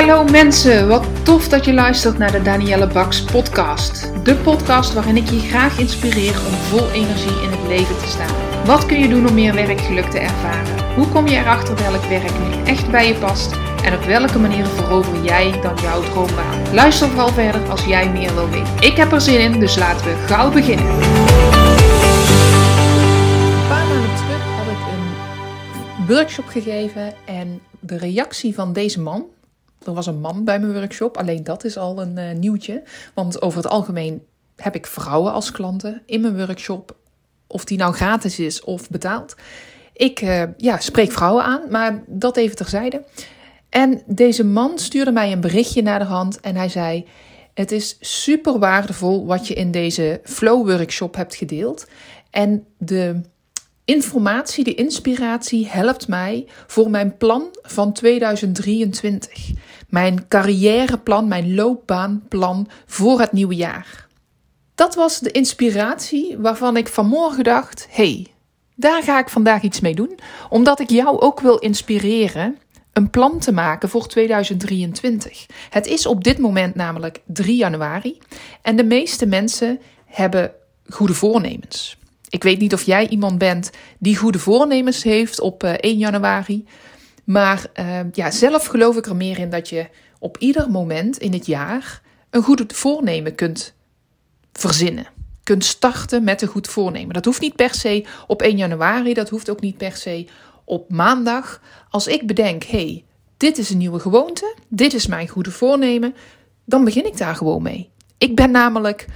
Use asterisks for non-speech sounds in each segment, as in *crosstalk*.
Hallo mensen, wat tof dat je luistert naar de Danielle Baks podcast. De podcast waarin ik je graag inspireer om vol energie in het leven te staan. Wat kun je doen om meer werkgeluk te ervaren? Hoe kom je erachter welk werk nu echt bij je past? En op welke manier verover jij dan jouw droombaan? Luister vooral verder als jij meer wil weten. Ik heb er zin in, dus laten we gauw beginnen. Een paar maanden terug had ik een workshop gegeven en de reactie van deze man, er was een man bij mijn workshop, alleen dat is al een uh, nieuwtje. Want over het algemeen heb ik vrouwen als klanten in mijn workshop. Of die nou gratis is of betaald. Ik uh, ja, spreek vrouwen aan, maar dat even terzijde. En deze man stuurde mij een berichtje naar de hand en hij zei: Het is super waardevol wat je in deze Flow Workshop hebt gedeeld. En de informatie, de inspiratie helpt mij voor mijn plan van 2023. Mijn carrièreplan, mijn loopbaanplan voor het nieuwe jaar. Dat was de inspiratie waarvan ik vanmorgen dacht: hey, daar ga ik vandaag iets mee doen, omdat ik jou ook wil inspireren een plan te maken voor 2023. Het is op dit moment namelijk 3 januari en de meeste mensen hebben goede voornemens. Ik weet niet of jij iemand bent die goede voornemens heeft op 1 eh, januari. Maar uh, ja, zelf geloof ik er meer in dat je op ieder moment in het jaar een goede voornemen kunt verzinnen. Kunt starten met een goed voornemen. Dat hoeft niet per se op 1 januari, dat hoeft ook niet per se op maandag. Als ik bedenk, hey, dit is een nieuwe gewoonte, dit is mijn goede voornemen, dan begin ik daar gewoon mee. Ik ben namelijk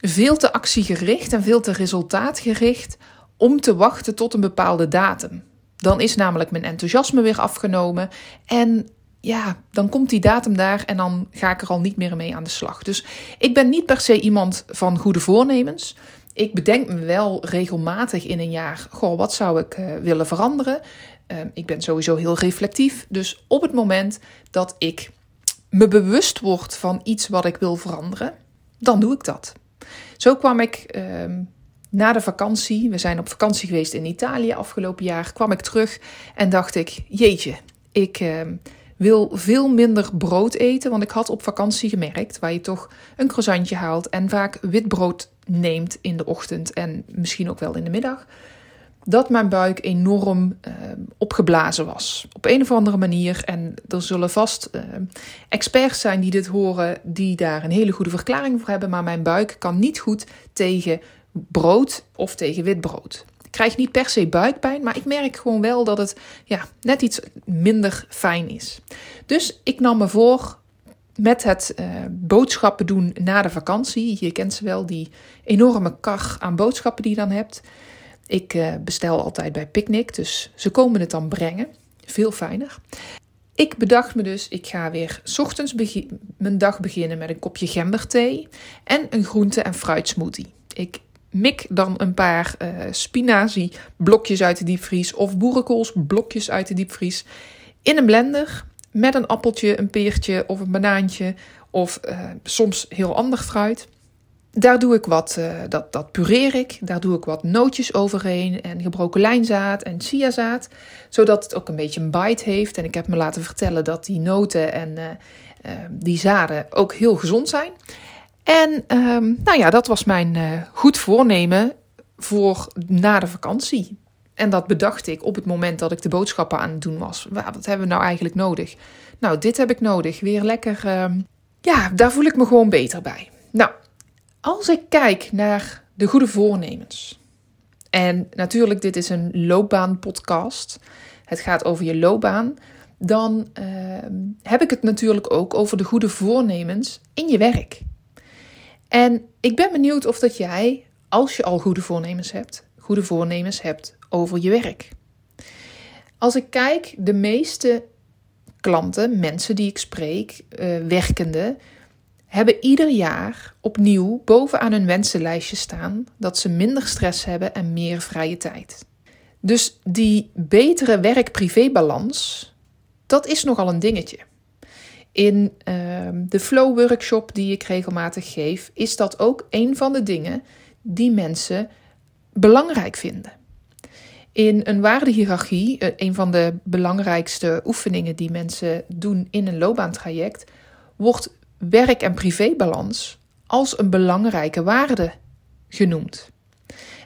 veel te actiegericht en veel te resultaatgericht om te wachten tot een bepaalde datum. Dan is namelijk mijn enthousiasme weer afgenomen en ja, dan komt die datum daar en dan ga ik er al niet meer mee aan de slag. Dus ik ben niet per se iemand van goede voornemens. Ik bedenk me wel regelmatig in een jaar, goh, wat zou ik uh, willen veranderen? Uh, ik ben sowieso heel reflectief. Dus op het moment dat ik me bewust word van iets wat ik wil veranderen, dan doe ik dat. Zo kwam ik uh, na de vakantie, we zijn op vakantie geweest in Italië afgelopen jaar, kwam ik terug en dacht ik, jeetje, ik ehm, wil veel minder brood eten, want ik had op vakantie gemerkt, waar je toch een croissantje haalt en vaak wit brood neemt in de ochtend en misschien ook wel in de middag, dat mijn buik enorm uh, opgeblazen was. Op een of andere manier. En er zullen vast uh, experts zijn die dit horen, die daar een hele goede verklaring voor hebben. Maar mijn buik kan niet goed tegen brood of tegen wit brood. Ik krijg niet per se buikpijn, maar ik merk gewoon wel dat het ja, net iets minder fijn is. Dus ik nam me voor met het uh, boodschappen doen na de vakantie. Je kent ze wel, die enorme kar aan boodschappen die je dan hebt. Ik uh, bestel altijd bij Picnic, dus ze komen het dan brengen. Veel fijner. Ik bedacht me dus, ik ga weer ochtends mijn dag beginnen met een kopje gemberthee en een groente- en fruitsmoothie. Ik mik dan een paar uh, spinazie blokjes uit de diepvries of boerenkoolsblokjes blokjes uit de diepvries in een blender met een appeltje, een peertje of een banaantje of uh, soms heel ander fruit. Daar doe ik wat, uh, dat, dat pureer ik. Daar doe ik wat nootjes overheen en gebroken lijnzaad en chiazaad. Zodat het ook een beetje een bite heeft. En ik heb me laten vertellen dat die noten en uh, uh, die zaden ook heel gezond zijn. En ehm, nou ja, dat was mijn goed voornemen voor na de vakantie. En dat bedacht ik op het moment dat ik de boodschappen aan het doen was. Wat hebben we nou eigenlijk nodig? Nou, dit heb ik nodig. Weer lekker. Ehm, ja, daar voel ik me gewoon beter bij. Nou, als ik kijk naar de goede voornemens. En natuurlijk, dit is een loopbaanpodcast. Het gaat over je loopbaan. Dan uh, heb ik het natuurlijk ook over de goede voornemens in je werk. En ik ben benieuwd of dat jij, als je al goede voornemens hebt, goede voornemens hebt over je werk. Als ik kijk, de meeste klanten, mensen die ik spreek, uh, werkende, hebben ieder jaar opnieuw bovenaan hun wensenlijstje staan dat ze minder stress hebben en meer vrije tijd. Dus die betere werk-privé-balans, dat is nogal een dingetje. In uh, de Flow Workshop die ik regelmatig geef, is dat ook een van de dingen die mensen belangrijk vinden. In een waardehiërarchie, eh, een van de belangrijkste oefeningen die mensen doen in een loopbaantraject, wordt werk- en privébalans als een belangrijke waarde genoemd.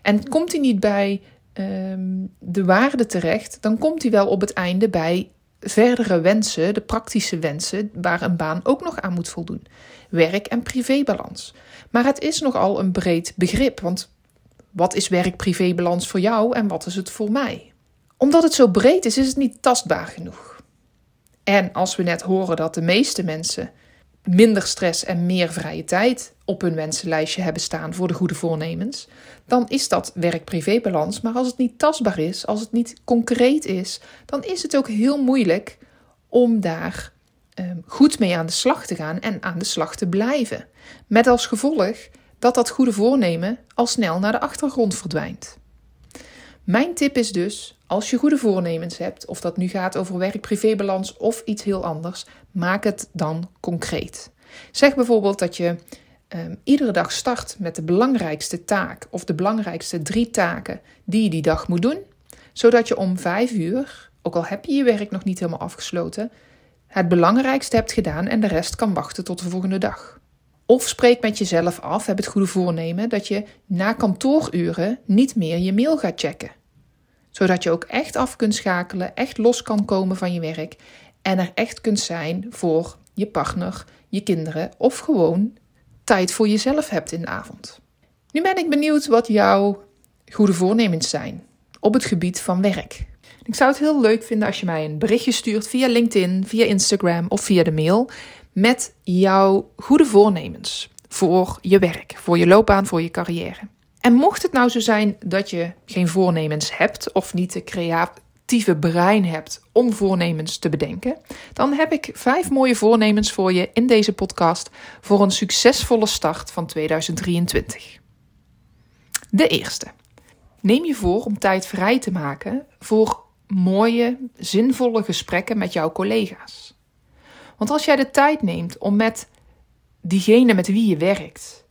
En komt hij niet bij ehm, de waarde terecht, dan komt hij wel op het einde bij verdere wensen, de praktische wensen, waar een baan ook nog aan moet voldoen. Werk- en privébalans. Maar het is nogal een breed begrip, want wat is werk-privébalans voor jou en wat is het voor mij? Omdat het zo breed is, is het niet tastbaar genoeg. En als we net horen dat de meeste mensen minder stress en meer vrije tijd op hun wensenlijstje hebben staan voor de goede voornemens, dan is dat werk-privébalans. Maar als het niet tastbaar is, als het niet concreet is, dan is het ook heel moeilijk om daar ehm, goed mee aan de slag te gaan en aan de slag te blijven. Met als gevolg dat dat goede voornemen al snel naar de achtergrond verdwijnt. Mijn tip is dus, als je goede voornemens hebt, of dat nu gaat over werk-privébalans of iets heel anders, maak het dan concreet. Zeg bijvoorbeeld dat je um, iedere dag start met de belangrijkste taak of de belangrijkste drie taken die je die dag moet doen, zodat je om vijf uur, ook al heb je je werk nog niet helemaal afgesloten, het belangrijkste hebt gedaan en de rest kan wachten tot de volgende dag. Of spreek met jezelf af, heb het goede voornemen dat je na kantooruren niet meer je mail gaat checken. Zodat je ook echt af kunt schakelen, echt los kan komen van je werk en er echt kunt zijn voor je partner, je kinderen of gewoon tijd voor jezelf hebt in de avond. Nu ben ik benieuwd wat jouw goede voornemens zijn op het gebied van werk. Ik zou het heel leuk vinden als je mij een berichtje stuurt via LinkedIn, via Instagram of via de mail met jouw goede voornemens voor je werk, voor je loopbaan, voor je carrière. En mocht het nou zo zijn dat je geen voornemens hebt of niet de creatieve brein hebt om voornemens te bedenken, dan heb ik vijf mooie voornemens voor je in deze podcast voor een succesvolle start van 2023. De eerste. Neem je voor om tijd vrij te maken voor mooie, zinvolle gesprekken met jouw collega's. Want als jij de tijd neemt om met diegene met wie je werkt,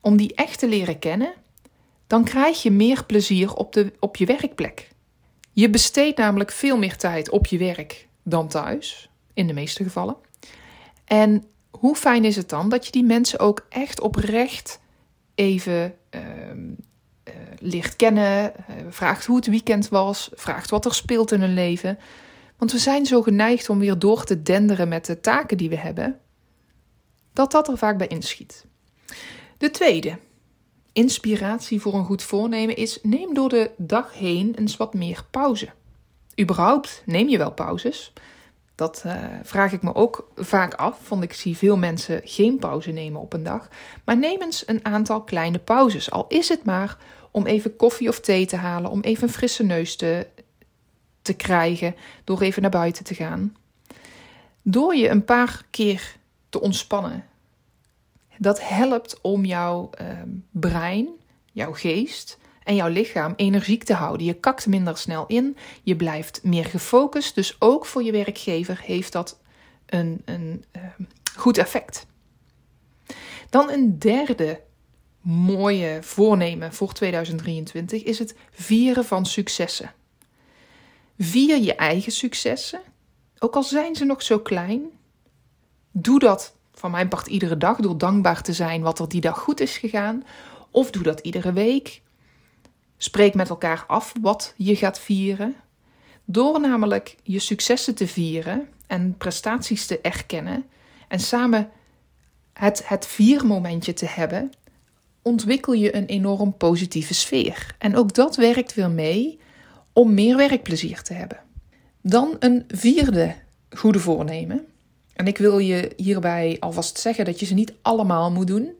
om die echt te leren kennen, dan krijg je meer plezier op, de, op je werkplek. Je besteedt namelijk veel meer tijd op je werk dan thuis, in de meeste gevallen. En hoe fijn is het dan dat je die mensen ook echt oprecht even uh, uh, leert kennen, uh, vraagt hoe het weekend was, vraagt wat er speelt in hun leven. Want we zijn zo geneigd om weer door te denderen met de taken die we hebben, dat dat er vaak bij inschiet. De tweede inspiratie voor een goed voornemen is: neem door de dag heen eens wat meer pauze. Überhaupt neem je wel pauzes. Dat uh, vraag ik me ook vaak af, want ik zie veel mensen geen pauze nemen op een dag. Maar neem eens een aantal kleine pauzes. Al is het maar om even koffie of thee te halen, om even een frisse neus te te krijgen door even naar buiten te gaan. Door je een paar keer te ontspannen. Dat helpt om jouw uh, brein, jouw geest en jouw lichaam energiek te houden. Je kakt minder snel in, je blijft meer gefocust. Dus ook voor je werkgever heeft dat een, een uh, goed effect. Dan een derde mooie voornemen voor 2023 is het vieren van successen. Vier je eigen successen, ook al zijn ze nog zo klein. Doe dat van mijn part iedere dag door dankbaar te zijn wat er die dag goed is gegaan. Of doe dat iedere week. Spreek met elkaar af wat je gaat vieren. Door namelijk je successen te vieren en prestaties te erkennen en samen het, het viermomentje te hebben, ontwikkel je een enorm positieve sfeer. En ook dat werkt weer mee om meer werkplezier te hebben. Dan een vierde goede voornemen. En ik wil je hierbij alvast zeggen dat je ze niet allemaal moet doen,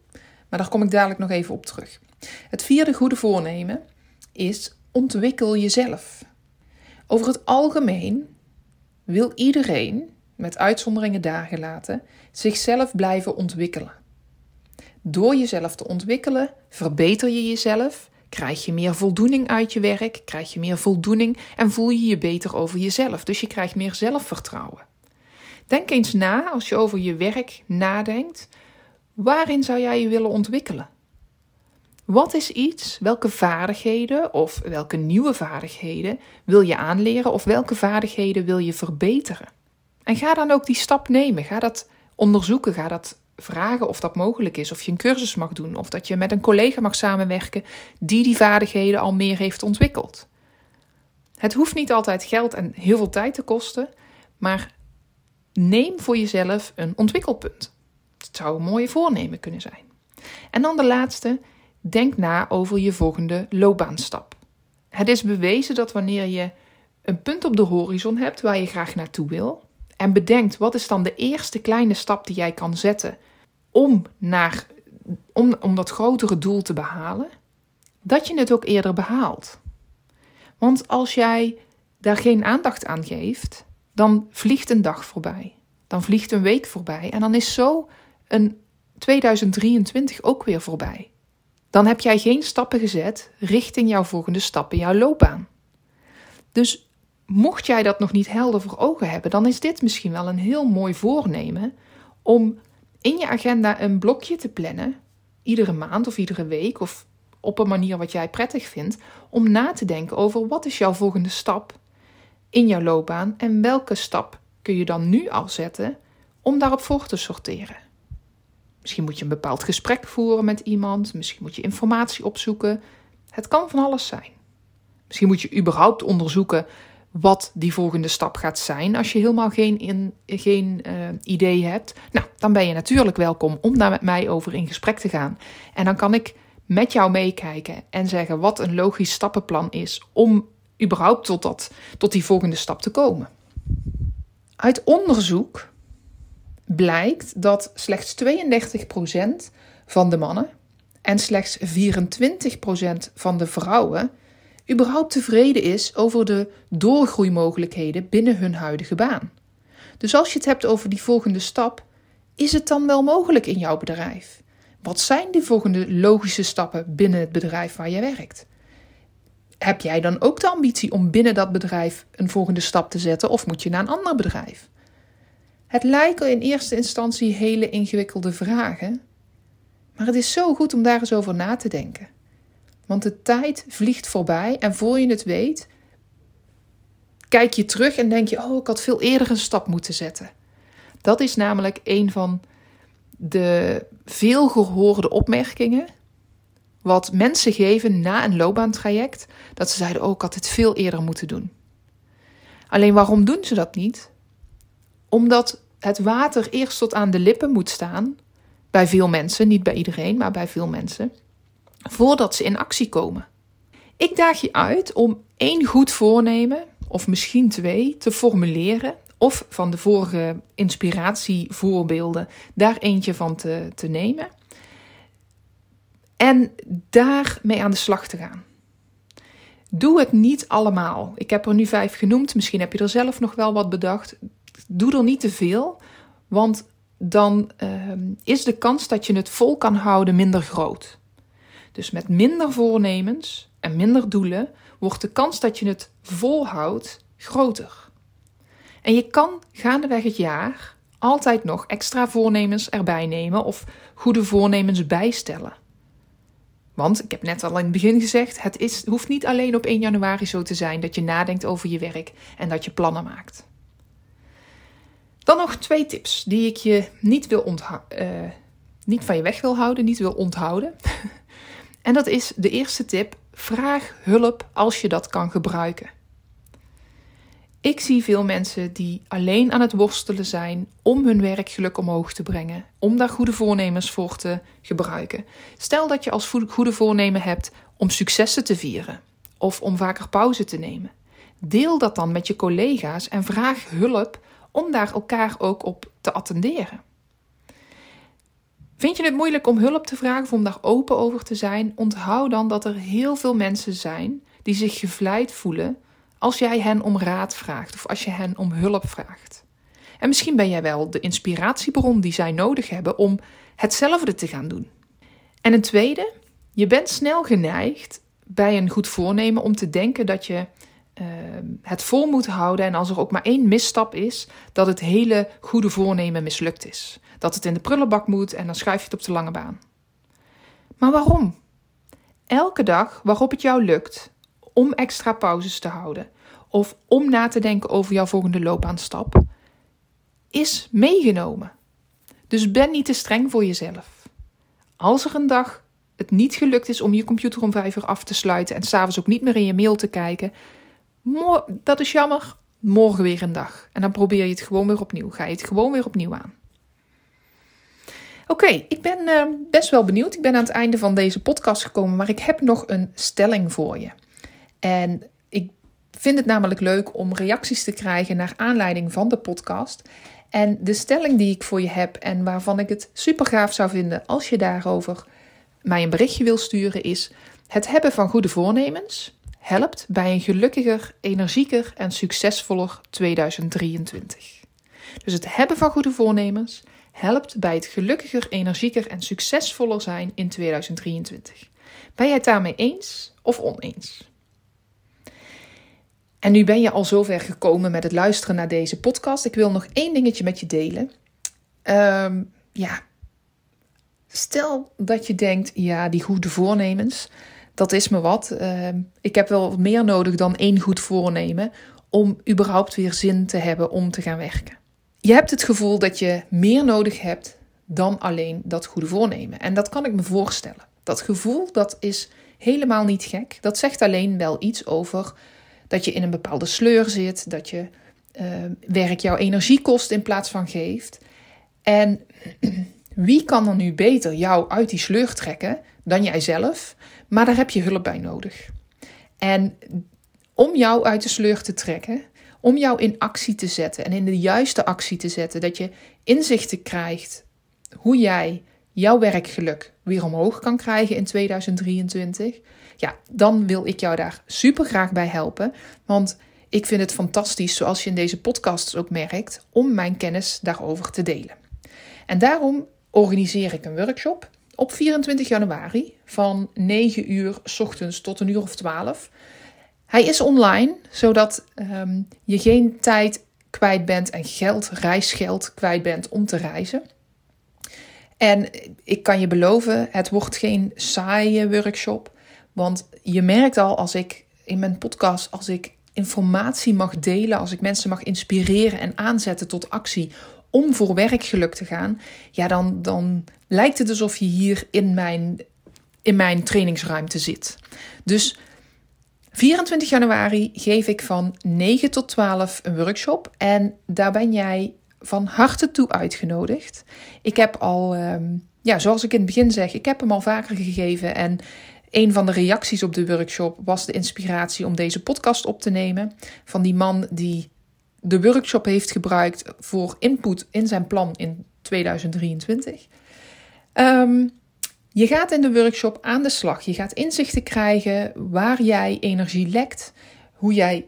maar daar kom ik dadelijk nog even op terug. Het vierde goede voornemen is ontwikkel jezelf. Over het algemeen wil iedereen, met uitzonderingen daar gelaten, zichzelf blijven ontwikkelen. Door jezelf te ontwikkelen verbeter je jezelf Krijg je meer voldoening uit je werk? Krijg je meer voldoening en voel je je beter over jezelf? Dus je krijgt meer zelfvertrouwen. Denk eens na als je over je werk nadenkt. Waarin zou jij je willen ontwikkelen? Wat is iets, welke vaardigheden of welke nieuwe vaardigheden wil je aanleren of welke vaardigheden wil je verbeteren? En ga dan ook die stap nemen. Ga dat onderzoeken. Ga dat vragen of dat mogelijk is. Of je een cursus mag doen. Of dat je met een collega mag samenwerken die die vaardigheden al meer heeft ontwikkeld. Het hoeft niet altijd geld en heel veel tijd te kosten. Maar neem voor jezelf een ontwikkelpunt. Het zou een mooie voornemen kunnen zijn. En dan de laatste. Denk na over je volgende loopbaanstap. Het is bewezen dat wanneer je een punt op de horizon hebt waar je graag naartoe wil, en bedenkt wat is dan de eerste kleine stap die jij kan zetten om, naar, om, om dat grotere doel te behalen, dat je het ook eerder behaalt. Want als jij daar geen aandacht aan geeft, dan vliegt een dag voorbij. Dan vliegt een week voorbij. En dan is zo een 2023 ook weer voorbij. Dan heb jij geen stappen gezet richting jouw volgende stap in jouw loopbaan. Dus mocht jij dat nog niet helder voor ogen hebben, dan is dit misschien wel een heel mooi voornemen om in je agenda een blokje te plannen, iedere maand of iedere week of op een manier wat jij prettig vindt, om na te denken over wat is jouw volgende stap in jouw loopbaan en welke stap kun je dan nu al zetten om daarop voor te sorteren. Misschien moet je een bepaald gesprek voeren met iemand, misschien moet je informatie opzoeken. Het kan van alles zijn. Misschien moet je überhaupt onderzoeken wat die volgende stap gaat zijn. Als je helemaal geen, geen uh, idee hebt, nou, dan ben je natuurlijk welkom om daar met mij over in gesprek te gaan. En dan kan ik met jou meekijken en zeggen wat een logisch stappenplan is om überhaupt tot, dat, tot die volgende stap te komen. Uit onderzoek blijkt dat slechts 32% van de mannen en slechts 24% van de vrouwen überhaupt tevreden is over de doorgroeimogelijkheden binnen hun huidige baan. Dus als je het hebt over die volgende stap, is het dan wel mogelijk in jouw bedrijf? Wat zijn die volgende logische stappen binnen het bedrijf waar je werkt? Heb jij dan ook de ambitie om binnen dat bedrijf een volgende stap te zetten of moet je naar een ander bedrijf? Het lijken in eerste instantie hele ingewikkelde vragen, maar het is zo goed om daar eens over na te denken. Want de tijd vliegt voorbij en voor je het weet, kijk je terug en denk je: Oh, ik had veel eerder een stap moeten zetten. Dat is namelijk een van de veel gehoorde opmerkingen. Wat mensen geven na een loopbaantraject, dat ze zeiden: Oh, ik had het veel eerder moeten doen. Alleen waarom doen ze dat niet? Omdat het water eerst tot aan de lippen moet staan. Bij veel mensen, niet bij iedereen, maar bij veel mensen voordat ze in actie komen. Ik daag je uit om één goed voornemen, of misschien twee, te formuleren. Of van de vorige inspiratievoorbeelden daar eentje van te, te nemen. En daarmee aan de slag te gaan. Doe het niet allemaal. Ik heb er nu vijf genoemd. Misschien heb je er zelf nog wel wat bedacht. Doe er niet te veel, want dan uh, is de kans dat je het vol kan houden minder groot. Dus met minder voornemens en minder doelen wordt de kans dat je het volhoudt groter. En je kan gaandeweg het jaar altijd nog extra voornemens erbij nemen of goede voornemens bijstellen. Want ik heb net al in het begin gezegd: het is, hoeft niet alleen op 1 januari zo te zijn dat je nadenkt over je werk en dat je plannen maakt. Dan nog twee tips die ik je niet, wil uh, niet van je weg wil houden, niet wil onthouden. *laughs* En dat is de eerste tip: vraag hulp als je dat kan gebruiken. Ik zie veel mensen die alleen aan het worstelen zijn om hun werkgeluk omhoog te brengen, om daar goede voornemens voor te gebruiken. Stel dat je als goede voornemen hebt om successen te vieren of om vaker pauze te nemen. Deel dat dan met je collega's en vraag hulp om daar elkaar ook op te attenderen. Vind je het moeilijk om hulp te vragen of om daar open over te zijn? Onthoud dan dat er heel veel mensen zijn die zich gevleid voelen als jij hen om raad vraagt of als je hen om hulp vraagt. En misschien ben jij wel de inspiratiebron die zij nodig hebben om hetzelfde te gaan doen. En een tweede, je bent snel geneigd bij een goed voornemen om te denken dat je uh, het vol moet houden en als er ook maar één misstap is, dat het hele goede voornemen mislukt is dat het in de prullenbak moet en dan schuif je het op de lange baan. Maar waarom? elke dag waarop het jou lukt om extra pauzes te houden of om na te denken over jouw volgende loopbaanstap, is meegenomen. Dus ben niet te streng voor jezelf. Als er een dag het niet gelukt is om je computer om vijf uur af te sluiten en s'avonds ook niet meer in je mail te kijken, dat is jammer. Morgen weer een dag. En dan probeer je het gewoon weer opnieuw. Ga je het gewoon weer opnieuw aan. Oké, ik ben uh, best wel benieuwd. Ik ben aan het einde van deze podcast gekomen, maar ik heb nog een stelling voor je. En ik vind het namelijk leuk om reacties te krijgen naar aanleiding van de podcast. En de stelling die ik voor je heb en waarvan ik het super gaaf zou vinden als je daarover mij een berichtje wil sturen, is: Het hebben van goede voornemens helpt bij een gelukkiger, energieker en succesvoller 2023. Dus het hebben van goede voornemens helpt bij het gelukkiger, energieker en succesvoller zijn in 2023. Ben jij het daarmee eens of oneens? En nu ben je al zover gekomen met het luisteren naar deze podcast. Ik wil nog één dingetje met je delen. Ehm, ja, stel dat je denkt, ja, die goede voornemens, dat is me wat. Ehm, ik heb wel meer nodig dan één goed voornemen om überhaupt weer zin te hebben om te gaan werken. Je hebt het gevoel dat je meer nodig hebt dan alleen dat goede voornemen. En dat kan ik me voorstellen. Dat gevoel dat is helemaal niet gek. Dat zegt alleen wel iets over dat je in een bepaalde sleur zit, dat je uh, werk jouw energie kost in plaats van geeft. En *clears throat* wie kan er nu beter jou uit die sleur trekken dan jijzelf? Maar daar heb je hulp bij nodig. En om jou uit de sleur te trekken, om jou in actie te zetten en in de juiste actie te zetten, dat je inzichten krijgt hoe jij jouw werkgeluk weer omhoog kan krijgen in 2023, ja, dan wil ik jou daar super graag bij helpen. Want ik vind het fantastisch, zoals je in deze podcast ook merkt, om mijn kennis daarover te delen. En daarom organiseer ik een workshop op 24 januari van 9 uur s ochtends tot een uur of 12. Hij is online, zodat um, je geen tijd kwijt bent en geld, reisgeld kwijt bent om te reizen. En ik kan je beloven, het wordt geen saaie workshop. Want je merkt al als ik in mijn podcast, als ik informatie mag delen, als ik mensen mag inspireren en aanzetten tot actie om voor werkgeluk te gaan, ja, dan, dan lijkt het alsof je hier in mijn, in mijn trainingsruimte zit. Dus 24 januari geef ik van 9 tot 12 een workshop en daar ben jij van harte toe uitgenodigd. Ik heb al, ehm, ja, zoals ik in het begin zeg, ik heb hem al vaker gegeven en een van de reacties op de workshop was de inspiratie om deze podcast op te nemen. Van die man die de workshop heeft gebruikt voor input in zijn plan in 2023. Ehm, je gaat in de workshop aan de slag. Je gaat inzichten krijgen waar jij energie lekt, hoe jij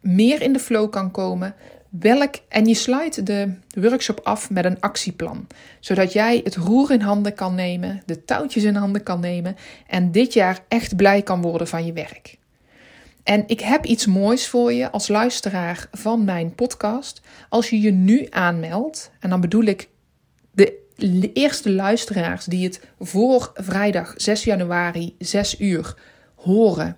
meer in de flow kan komen. Welk, en je sluit de workshop af met een actieplan, zodat jij het roer in handen kan nemen, de touwtjes in handen kan nemen en dit jaar echt blij kan worden van je werk. En ik heb iets moois voor je als luisteraar van mijn podcast. Als je je nu aanmeldt, en dan bedoel ik de eerste luisteraars die het voor vrijdag 6 januari 6 uur horen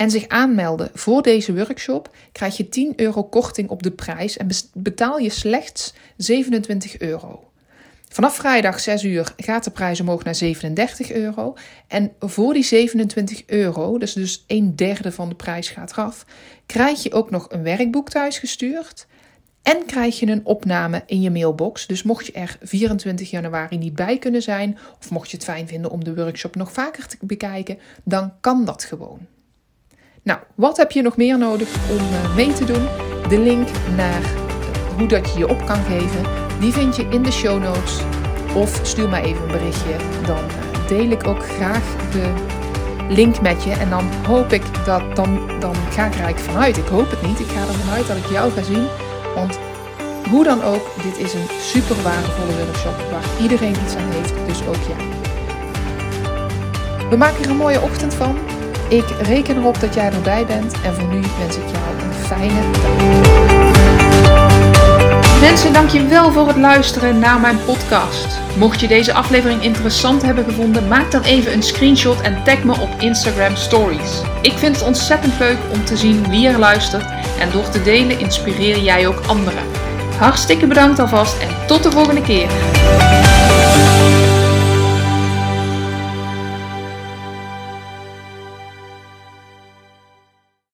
en zich aanmelden voor deze workshop, krijg je 10 euro korting op de prijs en betaal je slechts 27 euro. Vanaf vrijdag 6 uur gaat de prijs omhoog naar 37 euro. En voor die 27 euro, dus dus een derde van de prijs gaat eraf, krijg je ook nog een werkboek thuis gestuurd. En krijg je een opname in je mailbox. Dus mocht je er 24 januari niet bij kunnen zijn, of mocht je het fijn vinden om de workshop nog vaker te bekijken, dan kan dat gewoon. Nou, wat heb je nog meer nodig om eh, mee te doen? De link naar hoe dat je je op kan geven, die vind je in de show notes. Of stuur mij even een berichtje, dan eh, deel ik ook graag de link met je. En dan hoop ik dat, dan, dan ga ik er eigenlijk vanuit. Ik hoop het niet, ik ga ervan uit dat ik jou ga zien want hoe dan ook, dit is een super waardevolle workshop waar iedereen iets aan heeft, dus ook jij. We maken er een mooie ochtend van. Ik reken erop dat jij erbij bent en voor nu wens ik jou een fijne dag. Mensen, dankjewel voor het luisteren naar mijn podcast. Mocht je deze aflevering interessant hebben gevonden, maak dan even een screenshot en tag me op Instagram Stories. Ik vind het ontzettend leuk om te zien wie er luistert en door te delen inspireer jij ook anderen. Hartstikke bedankt alvast en tot de volgende keer.